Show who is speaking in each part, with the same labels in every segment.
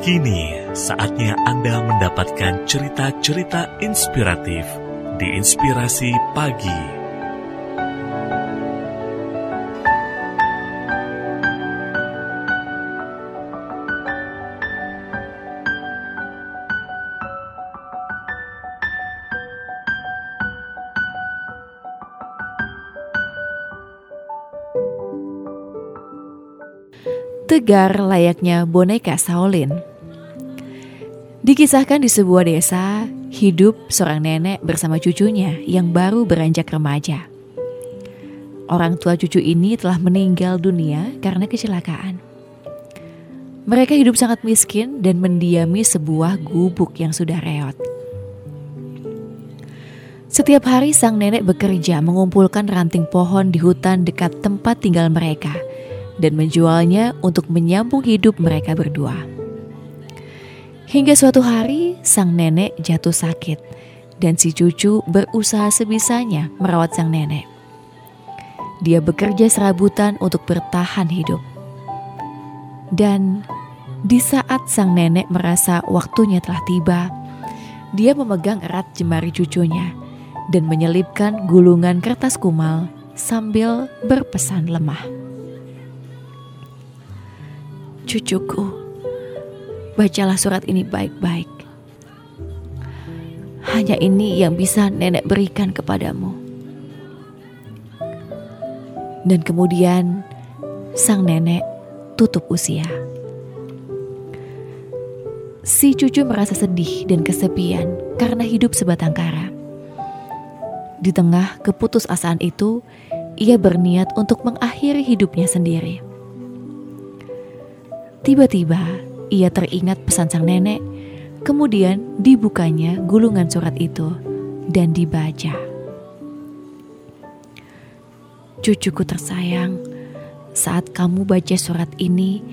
Speaker 1: Kini saatnya Anda mendapatkan cerita-cerita inspiratif di Inspirasi Pagi.
Speaker 2: tegar layaknya boneka Shaolin. Dikisahkan di sebuah desa, hidup seorang nenek bersama cucunya yang baru beranjak remaja. Orang tua cucu ini telah meninggal dunia karena kecelakaan. Mereka hidup sangat miskin dan mendiami sebuah gubuk yang sudah reot. Setiap hari sang nenek bekerja mengumpulkan ranting pohon di hutan dekat tempat tinggal mereka – dan menjualnya untuk menyambung hidup mereka berdua. Hingga suatu hari, sang nenek jatuh sakit, dan si cucu berusaha sebisanya merawat sang nenek. Dia bekerja serabutan untuk bertahan hidup, dan di saat sang nenek merasa waktunya telah tiba, dia memegang erat jemari cucunya dan menyelipkan gulungan kertas kumal sambil berpesan lemah. Cucuku, bacalah surat ini baik-baik. Hanya ini yang bisa nenek berikan kepadamu. Dan kemudian sang nenek tutup usia. Si cucu merasa sedih dan kesepian karena hidup sebatang kara. Di tengah keputusasaan itu, ia berniat untuk mengakhiri hidupnya sendiri. Tiba-tiba ia teringat pesan sang nenek, kemudian dibukanya gulungan surat itu dan dibaca. Cucuku tersayang, saat kamu baca surat ini,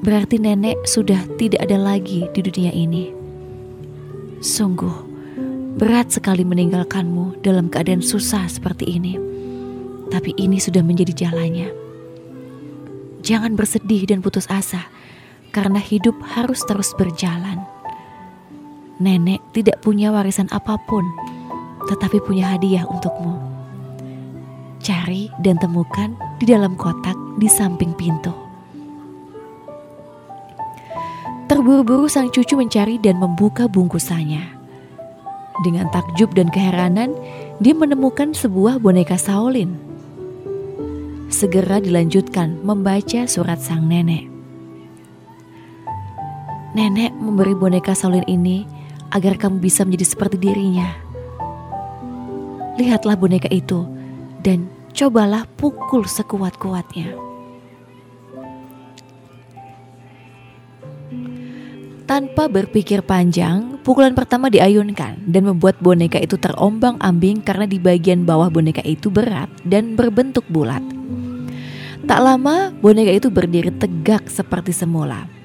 Speaker 2: berarti nenek sudah tidak ada lagi di dunia ini. Sungguh berat sekali meninggalkanmu dalam keadaan susah seperti ini, tapi ini sudah menjadi jalannya. Jangan bersedih dan putus asa karena hidup harus terus berjalan. Nenek tidak punya warisan apa pun, tetapi punya hadiah untukmu. Cari dan temukan di dalam kotak di samping pintu. Terburu-buru sang cucu mencari dan membuka bungkusannya. Dengan takjub dan keheranan, dia menemukan sebuah boneka Shaolin. Segera dilanjutkan membaca surat sang nenek. Nenek memberi boneka Shaolin ini agar kamu bisa menjadi seperti dirinya. Lihatlah boneka itu dan cobalah pukul sekuat-kuatnya. Tanpa berpikir panjang, pukulan pertama diayunkan dan membuat boneka itu terombang-ambing karena di bagian bawah boneka itu berat dan berbentuk bulat. Tak lama, boneka itu berdiri tegak seperti semula.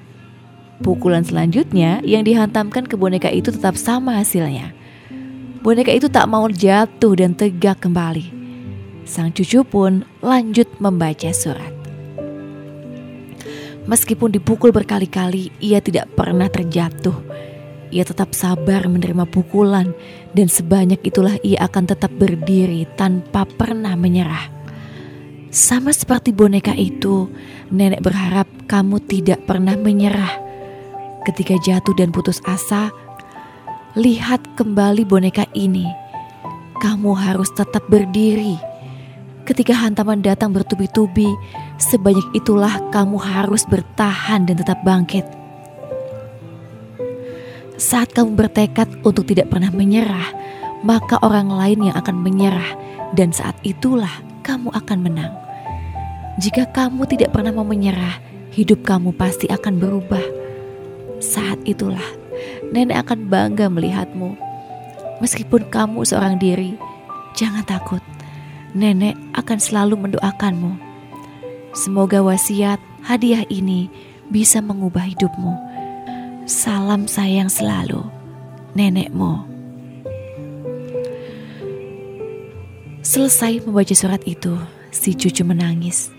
Speaker 2: Pukulan selanjutnya yang dihantamkan ke boneka itu tetap sama hasilnya. Boneka itu tak mau jatuh dan tegak kembali. Sang cucu pun lanjut membaca surat. Meskipun dipukul berkali-kali, ia tidak pernah terjatuh. Ia tetap sabar menerima pukulan, dan sebanyak itulah ia akan tetap berdiri tanpa pernah menyerah. Sama seperti boneka itu, nenek berharap kamu tidak pernah menyerah Ketika jatuh dan putus asa, lihat kembali boneka ini. Kamu harus tetap berdiri. Ketika hantaman datang bertubi-tubi, sebanyak itulah kamu harus bertahan dan tetap bangkit. Saat kamu bertekad untuk tidak pernah menyerah, maka orang lain yang akan menyerah, dan saat itulah kamu akan menang. Jika kamu tidak pernah mau menyerah, hidup kamu pasti akan berubah saat itulah nenek akan bangga melihatmu. Meskipun kamu seorang diri, jangan takut. Nenek akan selalu mendoakanmu. Semoga wasiat hadiah ini bisa mengubah hidupmu. Salam sayang selalu, nenekmu. Selesai membaca surat itu, si cucu menangis.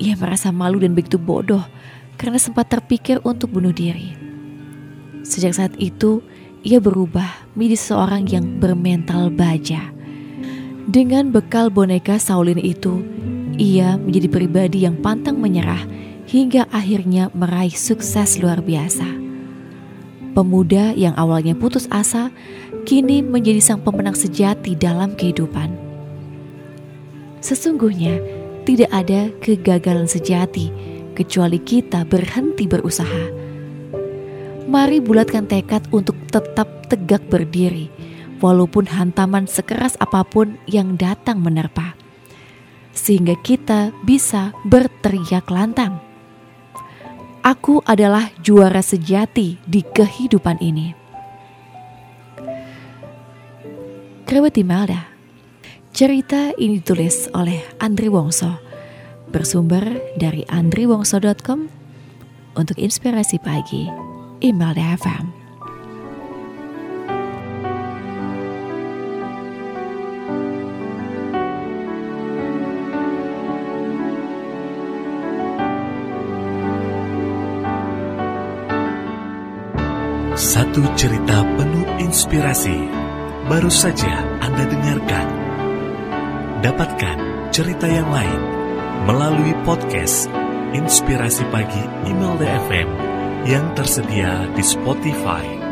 Speaker 2: Ia merasa malu dan begitu bodoh karena sempat terpikir untuk bunuh diri. Sejak saat itu, ia berubah menjadi seorang yang bermental baja. Dengan bekal boneka Saulin itu, ia menjadi pribadi yang pantang menyerah hingga akhirnya meraih sukses luar biasa. Pemuda yang awalnya putus asa, kini menjadi sang pemenang sejati dalam kehidupan. Sesungguhnya, tidak ada kegagalan sejati kecuali kita berhenti berusaha. Mari bulatkan tekad untuk tetap tegak berdiri, walaupun hantaman sekeras apa pun yang datang menerpa, sehingga kita bisa berteriak lantang. Aku adalah juara sejati di kehidupan ini. Kerabat Imelda Cerita ini ditulis oleh Andri Wongso Bersumber dari andriwongso.com Untuk inspirasi pagi Imelda FM
Speaker 1: Satu cerita penuh inspirasi baru saja Anda dengarkan. Dapatkan cerita yang lain melalui podcast Inspirasi Pagi Email FM yang tersedia di Spotify.